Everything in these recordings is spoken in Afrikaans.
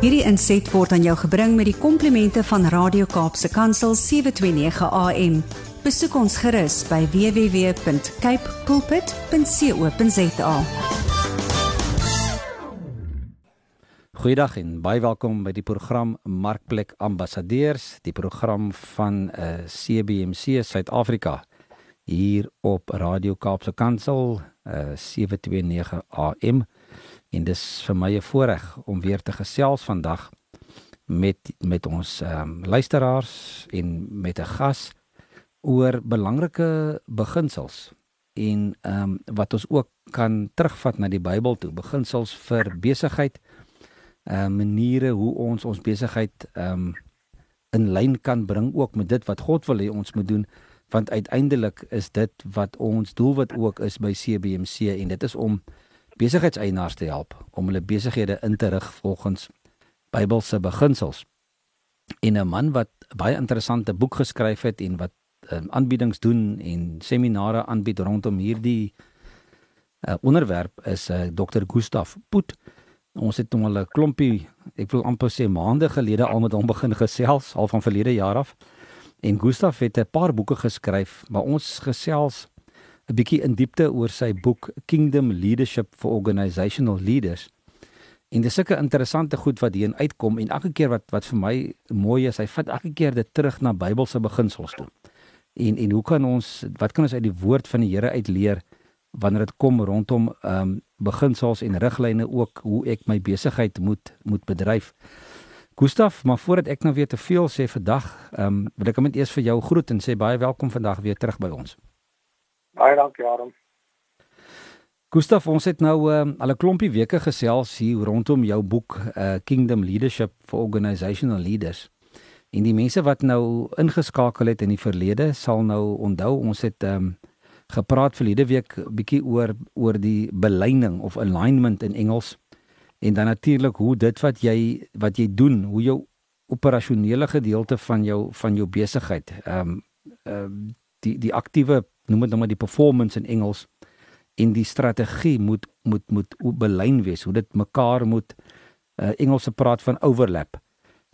Hierdie inset word aan jou gebring met die komplimente van Radio Kaapse Kansel 729 AM. Besoek ons gerus by www.cape pulpit.co.za. Goeiedag en baie welkom by die program Markplek Ambassadeurs, die program van uh, CBC Suid-Afrika hier op Radio Kaapse Kansel uh, 729 AM. En dis vir my 'n voorreg om weer te gesels vandag met met ons ehm um, luisteraars en met 'n gas oor belangrike beginsels. En ehm um, wat ons ook kan terugvat na die Bybel toe, beginsels vir besigheid, ehm uh, maniere hoe ons ons besigheid ehm um, in lyn kan bring ook met dit wat God wil hê ons moet doen. Want uiteindelik is dit wat ons doelwit ook is by CBC en dit is om besigheidseienaars te help om hulle besighede in te rig volgens Bybelse beginsels. En 'n man wat baie interessante boek geskryf het en wat um, aanbiedings doen en seminare aanbied rondom hierdie uh, onderwerp is uh, Dr. Gustaf Put. Ons het hom al 'n klompie, ek wil amper sê maande gelede al met hom begin gesels, al van verlede jaar af. En Gustaf het 'n paar boeke geskryf, maar ons gesels 'n bietjie in diepte oor sy boek Kingdom Leadership for Organizational Leaders. En dis sulke interessante goed wat hierin uitkom en elke keer wat wat vir my mooi is, hy vat elke keer dit terug na Bybelse beginsels toe. En en hoe kan ons wat kan ons uit die woord van die Here uit leer wanneer dit kom rondom ehm um, beginsels en riglyne ook hoe ek my besigheid moet moet bedryf. Gustaf, maar voordat ek nou weer te veel sê vandag, ehm um, wil ek net eers vir jou groet en sê baie welkom vandag weer terug by ons. Baie dankie, Adam. Gustaf, ons het nou um, al 'n klompie weke gesels hier rondom jou boek uh, Kingdom Leadership for Organizational Leaders. En die mense wat nou ingeskakel het in die verlede sal nou onthou ons het um, gepraat verlede week bietjie oor oor die beleining of alignment in Engels en dan natuurlik hoe dit wat jy wat jy doen, hoe jou operasionele gedeelte van jou van jou besigheid, ehm um, ehm um, die die aktiewe noem dit nou maar die performance in Engels en die strategie moet moet moet belyn wees hoe dit mekaar moet uh, Engelse praat van overlap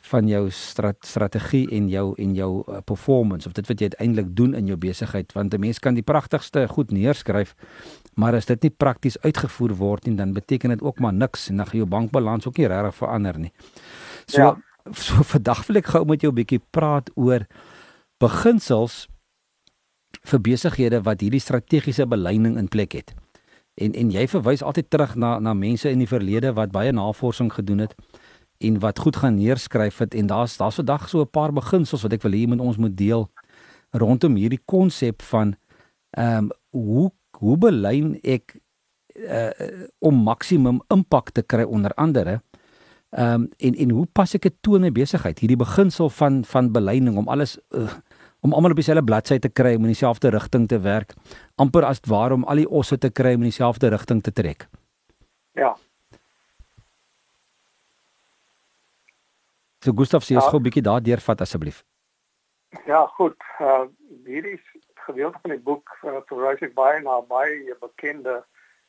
van jou strat, strategie en jou en jou uh, performance of dit wat jy uiteindelik doen in jou besigheid want 'n mens kan die pragtigste goed neerskryf maar as dit nie prakties uitgevoer word nie dan beteken dit ook maar niks en dan gaan jou bankbalans ook nie regtig verander nie. So ja. so vandag wil ek gou met jou 'n bietjie praat oor beginsels vir besighede wat hierdie strategiese beleining in plek het. En en jy verwys altyd terug na na mense in die verlede wat baie navorsing gedoen het en wat goed gaan neerskryf het en daar's daar's vandag so 'n paar beginsels wat ek wil hê met ons moet deel rondom hierdie konsep van ehm um, hoe hoe belyn ek uh, om maksimum impak te kry onder andere ehm um, en en hoe pas ek dit toe in my besigheid hierdie beginsel van van beleining om alles uh, om almal op dieselfde bladsy te kry om in dieselfde rigting te werk, amper as waar om al die osse te kry om in dieselfde rigting te trek. Ja. So Gustaf, ons ja. gou 'n bietjie daardeur vat asseblief. Ja, goed. Uh hierdie gedeelte van die boek uh, verwys ek baie na baie bekende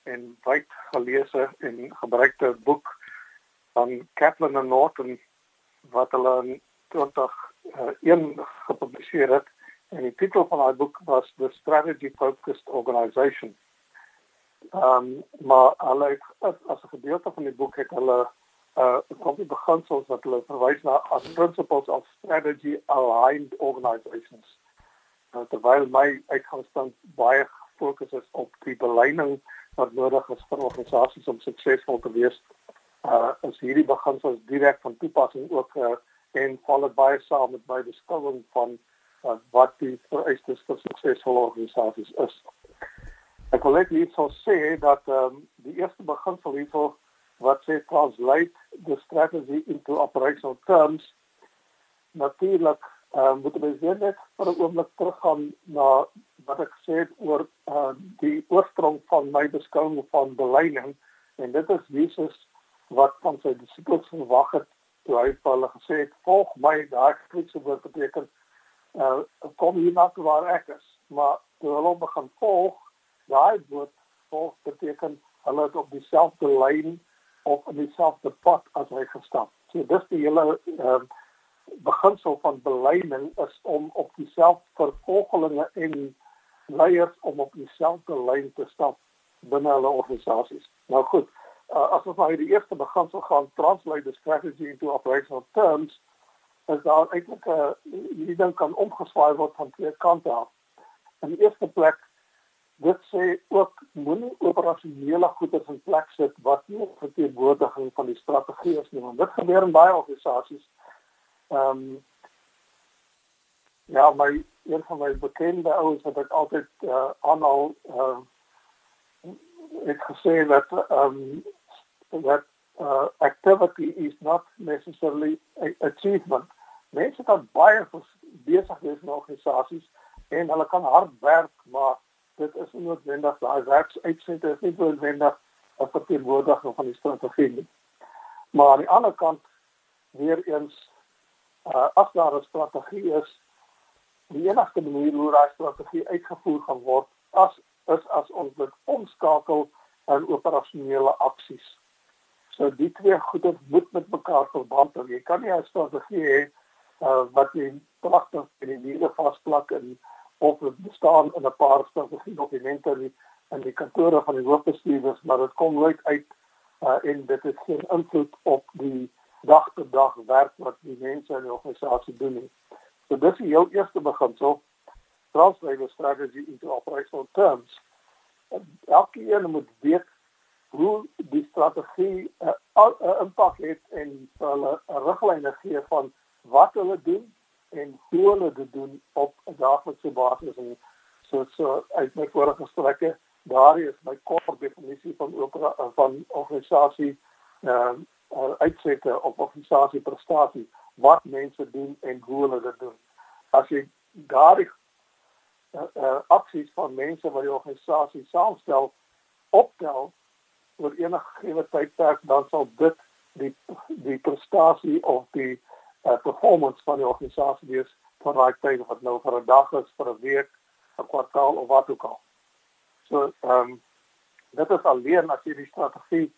en wyd geleese en gebruikte boek van Kaplan en Norton wat hulle in 20 uh, een gepubliseer het en die titel van daai boek was The Strategy Focused Organization. Um, maar hulle het as 'n gedeelte van die boek het hulle uh 'n klompie beginsels wat hulle verwys na as principles of strategy aligned organizations. Nou terwyl my uitgangspunt baie gefokus is op die beleining wat nodig is vir organisasies om suksesvol te wees, uh is hierdie beginsels direk van toepassing ook uh, en val dit baie saam met my beskouing van uh, wat die vereistes vir suksesvolle organisasies is. Ek wil net iets sê dat um, die eerste beginsel hierso wat sê translate the strategy into operational terms natuurlik um, moet ons weer net vir 'n oomblik teruggaan na wat ek sê oor uh, die oorsprong van my beskouing van beleining en dit is Jesus wat van sy disippels verwag het toe hy vir hulle gesê het volg my daai Griekse woord beteken uh kom hier na waar ek is maar toe hulle begin volg daai woord volg beteken hulle het op dieselfde lyn of in dieselfde pad as hy gestap So dis die hele uh, beginsel van beleiding is om op dieselfde vervolgelinge en leiers om op dieselfde lyn te stap binne hulle organisasies. Nou goed, uh, as ons nou die eerste beginsel gaan translate the strategy into operational terms, is daar eintlik 'n uh, hierdie ding kan omgeswaai word van twee kante af. In die eerste plek dit sê ook moenie operasionele goeder in plek sit wat nie verteenwoordiging van die strategie is nie, want dit gebeur in baie organisasies Ehm um, ja, my een van my bekende ouens wat ek altyd uh, aanhaal uh het gesê dat ehm um, that uh, activity is not necessarily achievement. Mense kan baie besig wees in organisasies en hulle kan hard werk, maar dit is nie noodwendig daai werksuitsette is nie noodwendig 'n verteenwoordiging van die strategie nie. Maar aan die ander kant weer eens uh, 'n strategie is, die enigste manier hoe daai strategie uitgevoer gaan word, as is as ons dit omskakel in operasionele aksies. So die twee goede moet met mekaar verband hou. Jy kan nie 'n strategie hê uh, wat jy pragtig in die wiele vasplak en of dit bestaan in 'n paar strategie dokumente in in die kantore van die hoofbestuurders, maar dit kom nooit uit uh, en dit het geen invloed op die dag tot dag werk wat die mense in die organisasie doen nie. So dis die heel eerste beginsel translate the strategy into operational terms. Elke een moet weet hoe die strategie 'n uh, uh, impak het en hulle riglyne gee van wat hulle doen en hoe hulle dit doen op 'n daaglikse basis en so so uit my vorige gesprekke daar is my kort definisie van opera, van organisasie ehm uh, uitsette op organisasie prestasie wat mense doen en hoe hulle dit doen. As jy daardie uh, uh, aksies van mense wat die organisasie saamstel optel oor enige gewe tydperk dan sal dit die die prestasie of die uh, performance van die organisasie wees vir daai tyd of dit nou vir 'n dag is, vir 'n week, 'n kwartaal of wat ook al. So ehm um, dit is alleen as jy die strategie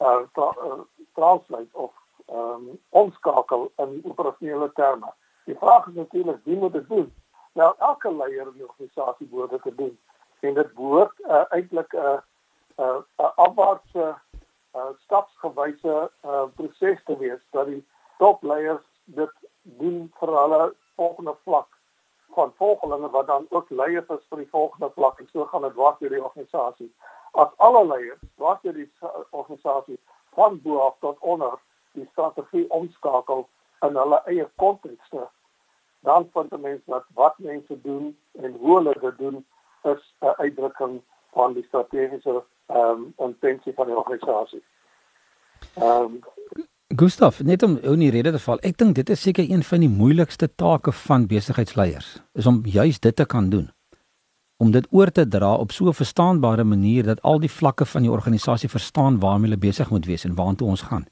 uh, tra uh translate of um omskakel in operasionele terme. Die vraag is natuurlik wie moet dit doen? Nou elke leier in die organisasie behoort dit te doen. En dit behoort uh, eintlik 'n uh, uh, 'n afwaartse uh, stapsgewyse uh, proses te wees dat die topleiers dit doen vir hulle volgende vlak van volgelinge wat dan ook leiers is vir die volgende vlak en so gaan dit dwars deur die organisasie as alle leiers wat deur die organisasie van bo af tot onder die strategie omskakel in hulle eie kontekste dan vind mense dat wat mense doen en hoe hulle dit doen is 'n uitdrukking van die strategiese ehm um, intensie van die organisasie. Ehm um, Gustav, net om ou nie rede te val. Ek dink dit is seker een van die moeilikste take van besigheidsleiers is om juis dit te kan doen om dit oor te dra op so 'n verstaanbare manier dat al die vlakke van die organisasie verstaan waarmee hulle besig moet wees en waartoe ons gaan.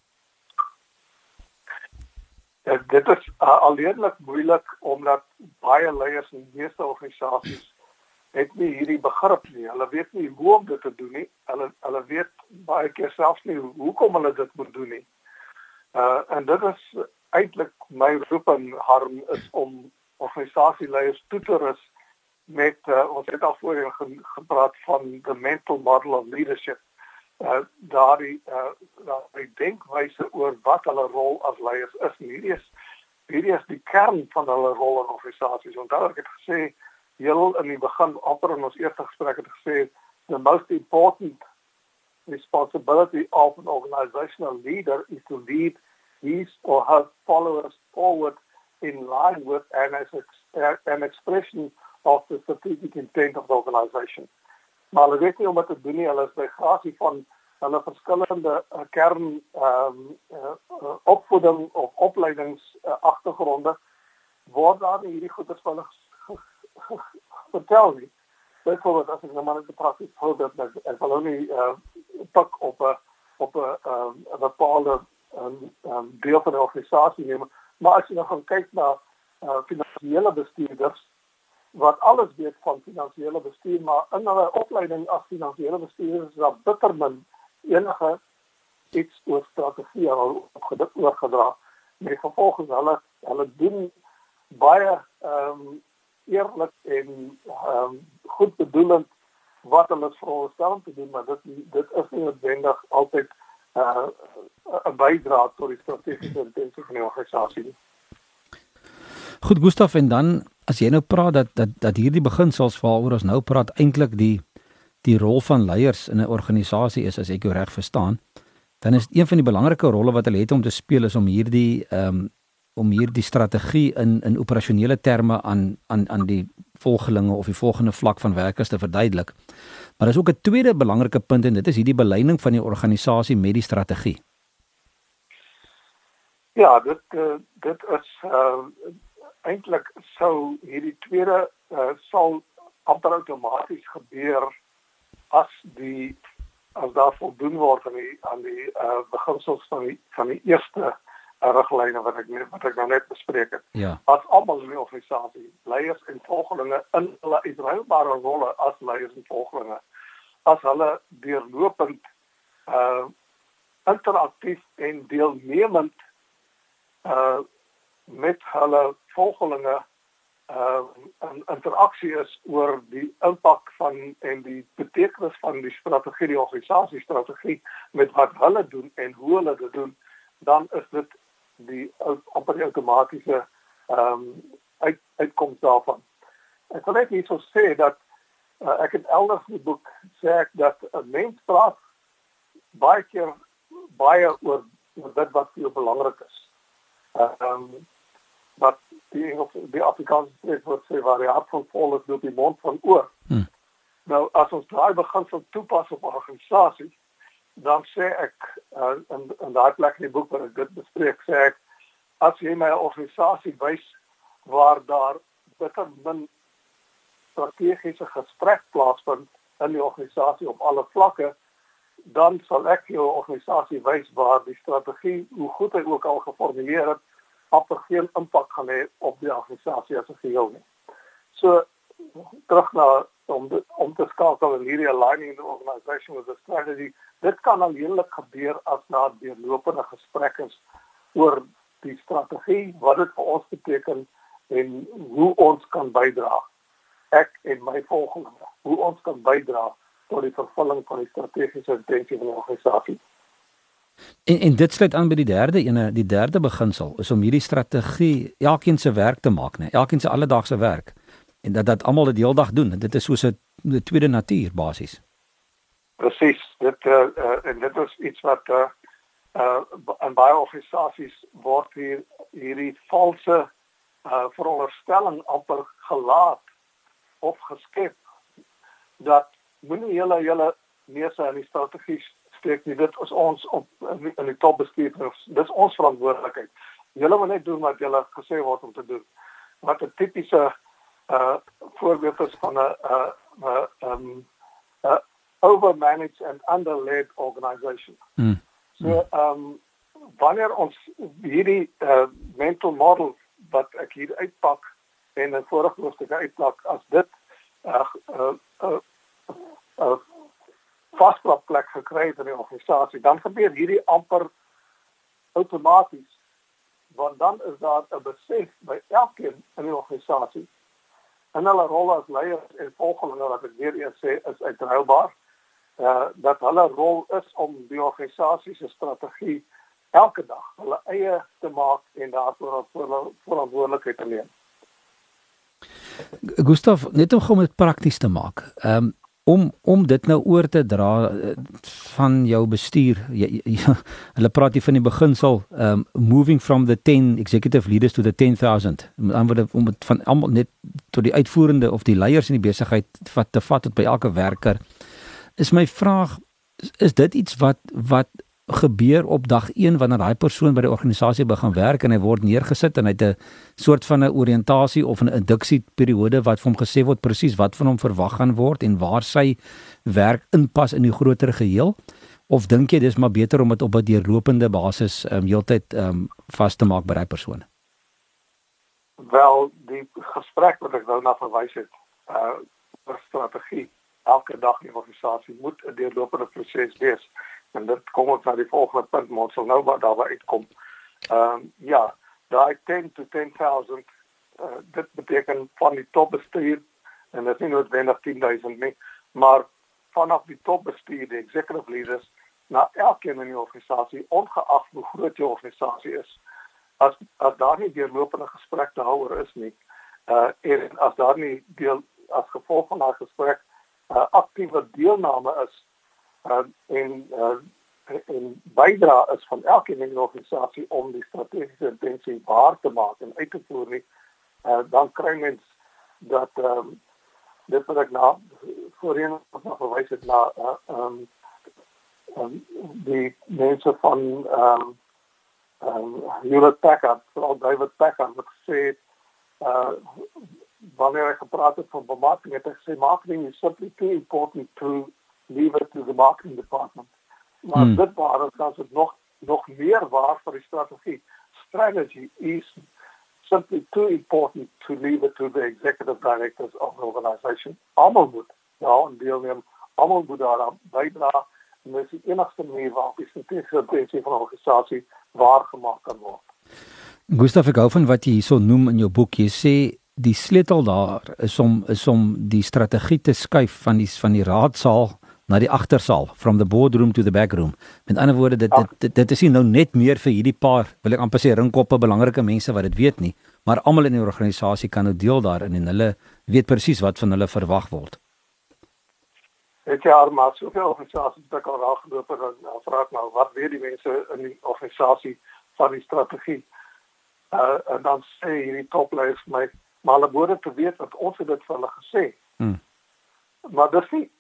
Ja, dit is uh, alleenlik moeilik omdat baie leiers in die meeste organisasies het nie hierdie begrip nie. Hulle weet nie hoe om dit te doen nie. Hulle hulle weet baie keer selfs nie hoekom hulle dit moet doen nie. Uh en dit is eintlik my roep en harm is om organisasieleiers toe te rus met uh, ons het al voorheen ge gepraat van the mental model of leadership. Uh, daardie uh, daardie denkwyse oor wat hulle rol as leiers is. Hierdie is hierdie is die kern van hulle rol in organisasies. Onthou ek het gesê heel in die begin amper in ons eerste gesprek het gesê the most important responsibility of an organizational leader is to lead his or her followers forward in line with an, an expression of the strategic intent of the organization. Maar hulle weet nie om wat te doen nie. Hulle is by grasie van hulle verskillende uh, kern ehm um, uh, uh, opvoeding of opleidings uh, agtergronde word daar hierdie goeders van hulle vertel nie. Byvoorbeeld as ek nou maar net prakties voorbeeld dat ek wil nie uh, pak op 'n op 'n ehm, 'n bepaalde um, um, deel van die organisasie neem, maar as jy nou gaan kyk na uh, finansiële bestuurders wat alles weet van finansiële bestuur, maar in hulle opleiding as finansiële bestuurders is daar bitter min enige iets oor strategie al oorgedra. Met gevolg is hulle hulle doen baie ehm um, eerlik en ehm um, goed bedoelend wat hulle veronderstel te doen, maar dit dit is nie noodwendig altyd 'n uh, bydrae tot die strategiese intensie van die organisasie nie. Goed Gustaf en dan as jy nou praat dat dat dat hierdie beginsels waaroor ons nou praat eintlik die die rol van leiers in 'n organisasie is as ek jou reg verstaan, dan is een van die belangrike rolle wat hulle het om te speel is om hierdie ehm um, om hierdie strategie in in operasionele terme aan aan aan die volgelinge of die volgende vlak van werkers te verduidelik. Maar daar is ook 'n tweede belangrike punt en dit is hierdie beleiding van die organisasie met die strategie. Ja, dit uh, dit is uh, eintlik sou hierdie tweede uh, sal amper outomaties gebeur as die as daar voldoen word aan die aan die uh, beginsels van die van die eerste riglyne wat ek wat ek nou net bespreek het. Ja. As almal in die organisasie, leiers en volgelinge in hulle uitreilbare rolle as leiers en volgelinge, as hulle deurlopend uh interaktief en deelnemend uh met hulle volgelinge uh in interaksie is oor die impak van en die betekenis van die strategie die organisasie strategie met wat hulle doen en hoe hulle dit doen dan is dit die amper outomatiese ehm um, uit, uitkoms daarvan. Ek wil net hierso sê dat uh, ek het elders in die boek sê ek dat 'n mens praat baie keer baie oor oor dit wat vir jou belangrik is. Ehm um, wat die Engels die Afrikaanse sê wat sê waar die hart van vol is loop die mond van oor. Hmm. Nou as ons daai beginsel toepas op organisasies dan sê ek uh, in in daai plek in die boek waar ek dit bespreek sê ek as jy my organisasie wys waar daar bitter min strategiese gesprek plaasvind in die organisasie op alle vlakke dan sal ek jou organisasie wys waar die strategie hoe goed hy ook al geformuleer het amper geen impak gaan hê op die organisasie as 'n geheel nie. So terug na om de, om te skakel in hierdie aligning the organization with the strategy. Dit kan alleenlik gebeur as daar deurlopende gesprekke is oor die strategie wat dit vir ons beteken en hoe ons kan bydra. Ek en my volgende hoe ons kan bydra tot die vervulling van die strategiese intensie van die organisasie En en dit sluit aan by die derde ene, die derde beginsel is om hierdie strategie elkeen se werk te maak, né? Elkeen se alledaagse werk en dat dat almal dit heeldag doen. Dit is soos 'n tweede natuur basies. Presies. Dit uh, uh, en dit is iets wat uh, uh in baie organisasies word hier hierdie valse uh veronderstelling amper gelaat of geskep dat moenie julle julle neuse in die strategie steek nie. Dit is ons op in die topbestuurders. Dis ons verantwoordelikheid. Julle moet net doen wat julle gesê word om te doen. Wat 'n tipiese uh voorbeeld is van 'n uh uh um uh overmanaged and underled organisation. Mm. So um wanneer ons hierdie uh mental model wat ek hier uitpak en 'n vorige hoofstuk uitpak as dit uh uh uh, uh vasklap plek gekry het in die organisasie, dan gebeur hierdie amper outomaties want dan is daar 'n besef by elkeen in die organisasie en hulle rol as leiers en volgelinge wat ek weer eens sê is uitruilbaar. Uh dat hulle rol is om die organisasie se strategie elke dag hulle eie te maak en daarvoor verantwoordelikheid te neem. Gustav, net om dit prakties te maak. Ehm um, om om dit nou oor te dra eh, van jou bestuur. Jy, jy, hulle praat hier van die beginsel um moving from the 10 executive leaders to the 10000 om om dit van almal net tot die uitvoerende of die leiers in die besigheid wat te vat tot by elke werker. Is my vraag is dit iets wat wat gebeur op dag 1 wanneer daai persoon by die organisasie begin werk en hy word neergesit en hy het 'n soort van 'n oriëntasie of 'n induksie periode wat vir hom gesê word presies wat van hom verwag gaan word en waar sy werk inpas in die groter geheel? Of dink jy dis maar beter om dit op 'n deurlopende basis um, heeltyd um, vas te maak by daai persoon Wel die gesprek wat ek nou na verwys het uh oor strategie elke dag in die organisasie moet 'n deurlopende proses wees En dit kom ons na die volgende punt, maar ons sal nou maar daarby uitkom. Ehm um, ja, daai 10 to 10000 uh, dit beteken van die topbestuur en dit is nie noodwendig 10000 nie, maar vanaf die topbestuur, die executive leaders na elkeen in die organisasie ongeag hoe groot die organisasie is. As as daar nie deurlopende gesprekke te hou oor is nie, uh en as daar nie deel as gevolg van daai gesprek uh, aktiewe deelname is uh, en uh, en bydra is van elke in die organisasie om die strategiese intensie waar te maak en uit te voer nie, uh, dan kry mens dat ehm um, dit wat ek na voorheen nog verwys het na uh, um, um, die mense van ehm um, ehm um, Hewlett Packard, vooral David Packard wat sê uh wanneer ek gepraat het van bemarking het ek gesê marketing is simply too important to leave it to the marketing department. Maar hmm. dit waar ons het nog nog meer waar vir die strategie. Strategy is simply too important to leave it to the executive directors of the organization. Almal moet nou deelneem, almal moet daar bydra en dis die enigste manier waarop die strategiese prinsipie van 'n organisasie waargemaak kan word. Gustav ek hou van wat jy hierso noem in jou boek. Jy sê die sleutel daar is om is om die strategie te skuif van die van die raadsaal na die agtersaal from the boardroom to the backroom. Met ander woorde dit dit, dit dit is nie nou net meer vir hierdie paar wil ek amper sê ringkoppe belangrike mense wat dit weet nie, maar almal in die organisasie kan nou deel daarin en hulle weet presies wat van hulle verwag word. Dit ja, maar soveel organisasies het al raak geloop en dan vra ek nou wat weet die mense in die organisasie van die strategie? uh, en dan sê hierdie topleiers my maar hulle behoort te weet wat ons het dit vir hulle gesê. Hmm. Maar dis nie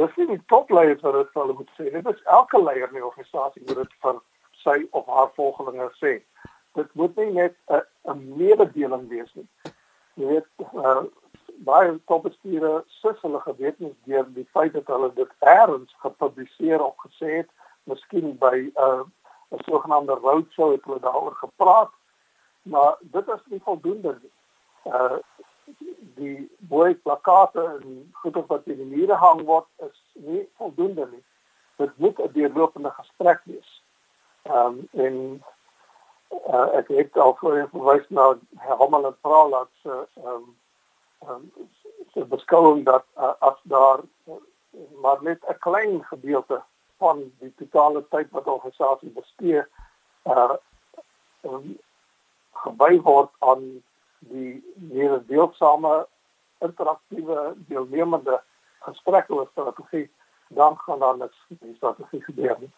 dis nie die topleiers wat dit hulle moet sê. Dit is elke leier in die organisasie moet dit vir sy of haar volgelinge sê. Dit moet nie net 'n 'n mededeling wees nie. Jy weet uh, baie topbestuurders sus hulle gewetens deur die feit dat hulle dit eers gepubliseer of gesê het, miskien by 'n uh, 'n sogenaamde roadshow het hulle daaroor gepraat maar dit is nie voldoende nie. Uh die boei plakate en goede wat in die mure hang word is nie voldoende nie. Dit moet 'n deurlopende gesprek wees. Ehm um, en uh, ek het al voorheen verwys na Herman en Pralat se ehm um, um, se beskouing dat uh, as daar uh, maar net 'n klein gedeelte van die totale tyd wat organisasie bestee uh um, gewy word aan die meer deelsame interaktiewe deelnemende gesprekke oor strategie dan gaan daar niks die strategie gebeur nie.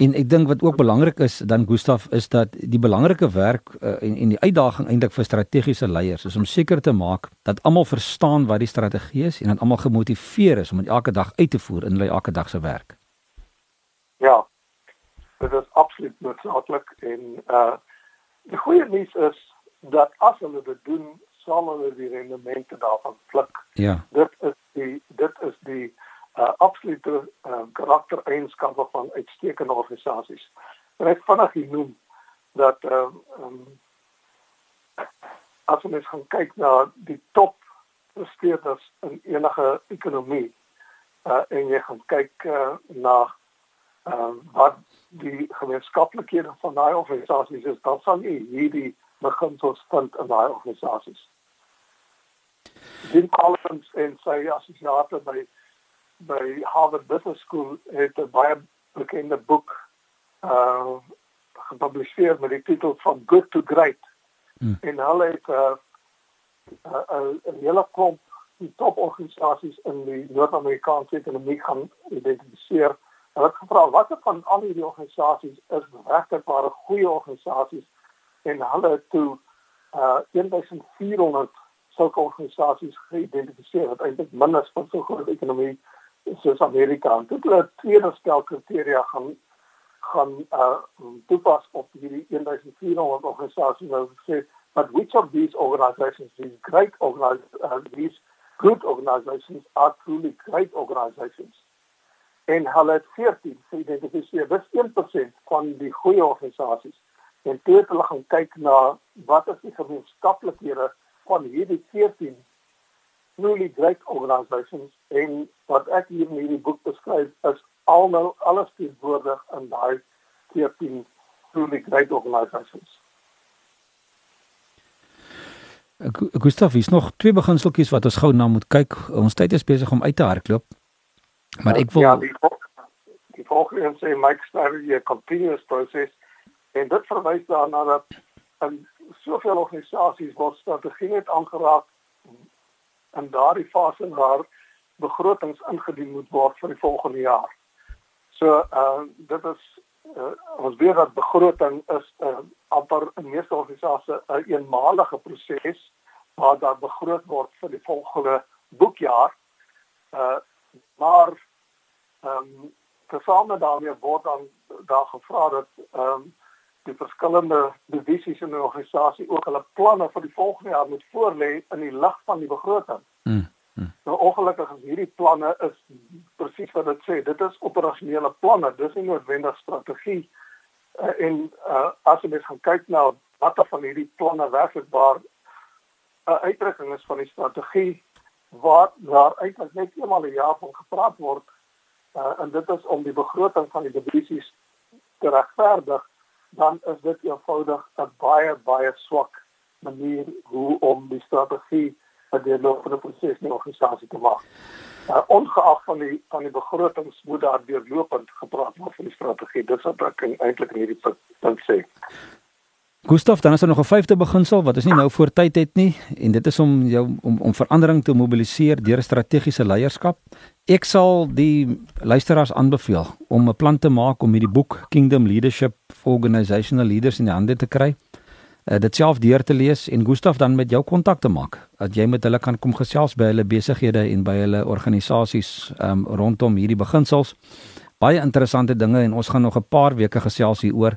En ek dink wat ook belangrik is dan Gustaf is dat die belangrike werk uh, en en die uitdaging eintlik vir strategiese leiers is om seker te maak dat almal verstaan wat die strategie is en dat almal gemotiveer is om dit elke dag uit te voer in hulle elke dag se werk. Ja, dit is absoluut noodsaaklik en uh die goeie nuus is dat as hulle dit doen, sal hulle die rendemente daarvan pluk. Ja. Dit is die dit is die uh absolute uh, karaktereienskappe van uitstekende organisasies. En ek vinnig noem dat uh um as ons gaan kyk na die top presteerders in enige ekonomie uh en jy gaan kyk uh, na uh wat die gemeenskaplikhede van daai organisasies is, dan sal jy hierdie beginsels vind in daai organisasies. Jim Collins en sy assosiate by by Harvard Business School het 'n baie bekende boek uh gepubliseer met die titel van Good to Great. Hmm. En hulle het 'n uh, 'n uh, 'n hele klomp die toporganisasies in die Noord-Amerikaanse ekonomie gaan identifiseer Hulle het gevra watter van al hierdie organisasies is regtig ware goeie organisasies en hulle het toe uh 1400 sulke organisasies geïdentifiseer wat eintlik min is vir so groot ekonomie soos Amerika. En toe hulle tweede stel kriteria gaan gaan uh toepas op hierdie 1400 organisasies wat sê but which of these organizations these great organizations uh, these good organizations are truly great organizations en hulle het 14 geïdentifiseer. Dis 1% van die goeie organisasies. En toe hulle gaan kyk na wat is die gemeenskaplikhede van hierdie 14 truly great organisations en wat ek hier in hierdie boek beskryf is almal alles teenwoordig in daai 14 truly great organisations. Gustav, is nog twee beginseltjies wat ons gou na moet kyk. Ons tyd is besig om uit te hardloop. Maar ek wil Ja, die die volgende sê Mike Strategy 'n continuous process en dit verwys daarna dat in soveel organisasies word strategie net aangeraak in daardie fase waar begrotings ingedien moet word vir die volgende jaar. So uh dit is uh, ons weet dat begroting is uh, amper in meeste organisasies 'n een eenmalige proses waar daar begroot word vir die volgende boekjaar. Uh maar ehm um, tesame daarmee word dan daar gevra dat ehm um, die verskillende divisies in 'n organisasie ook hulle planne vir die volgende jaar moet voorlê in die lig van die begroting. mm, mm. Nou ongelukkig is hierdie planne is presies wat dit sê, dit is operasionele planne, dis nie noodwendig strategie. Uh, en uh, as jy mens gaan kyk na watter van hierdie planne werklik waar 'n uh, uitdrukking is van die strategie waar daar eintlik net eenmal 'n jaar van gepraat word uh, en dit is om die begroting van die divisies te regverdig dan is dit eenvoudig 'n baie baie swak manier hoe om die strategie vir die lopende proses in die organisasie te maak. Uh, ongeag van die van die begrotings moet daar deurlopend gepraat word van die strategie. Dit sou ek eintlik in hierdie punt sê. Gustav, dan is daar nog 'n vyfde beginsel wat ons nie nou voor tyd het nie en dit is om jou om om verandering te mobiliseer deur strategiese leierskap. Ek sal die luisteraars aanbeveel om 'n plan te maak om hierdie boek Kingdom Leadership for Organizational Leaders in die hande te kry. Uh, dit self deur te lees en Gustav dan met jou kontak te maak dat jy met hulle kan kom gesels by hulle besighede en by hulle organisasies um, rondom hierdie beginsels. Baie interessante dinge en ons gaan nog 'n paar weke gesels hieroor.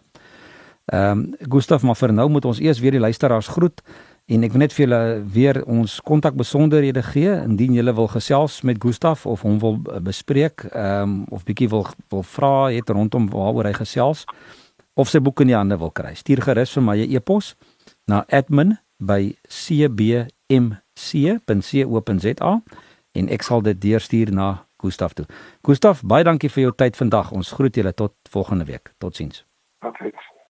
Ehm um, Gustaf, maar vir nou moet ons eers weer die luisteraars groet en ek wil net vir julle weer ons kontak besonderhede gee indien julle wil gesels met Gustaf of hom wil bespreek ehm um, of bietjie wil wil vra het rondom waaroor hy gesels of sy boek in die hande wil kry. Stuur gerus vir my 'n e-pos na admin@cbmc.co.za en ek sal dit deurstuur na Gustaf toe. Gustaf, baie dankie vir jou tyd vandag. Ons groet julle tot volgende week. Totsiens. Perfek.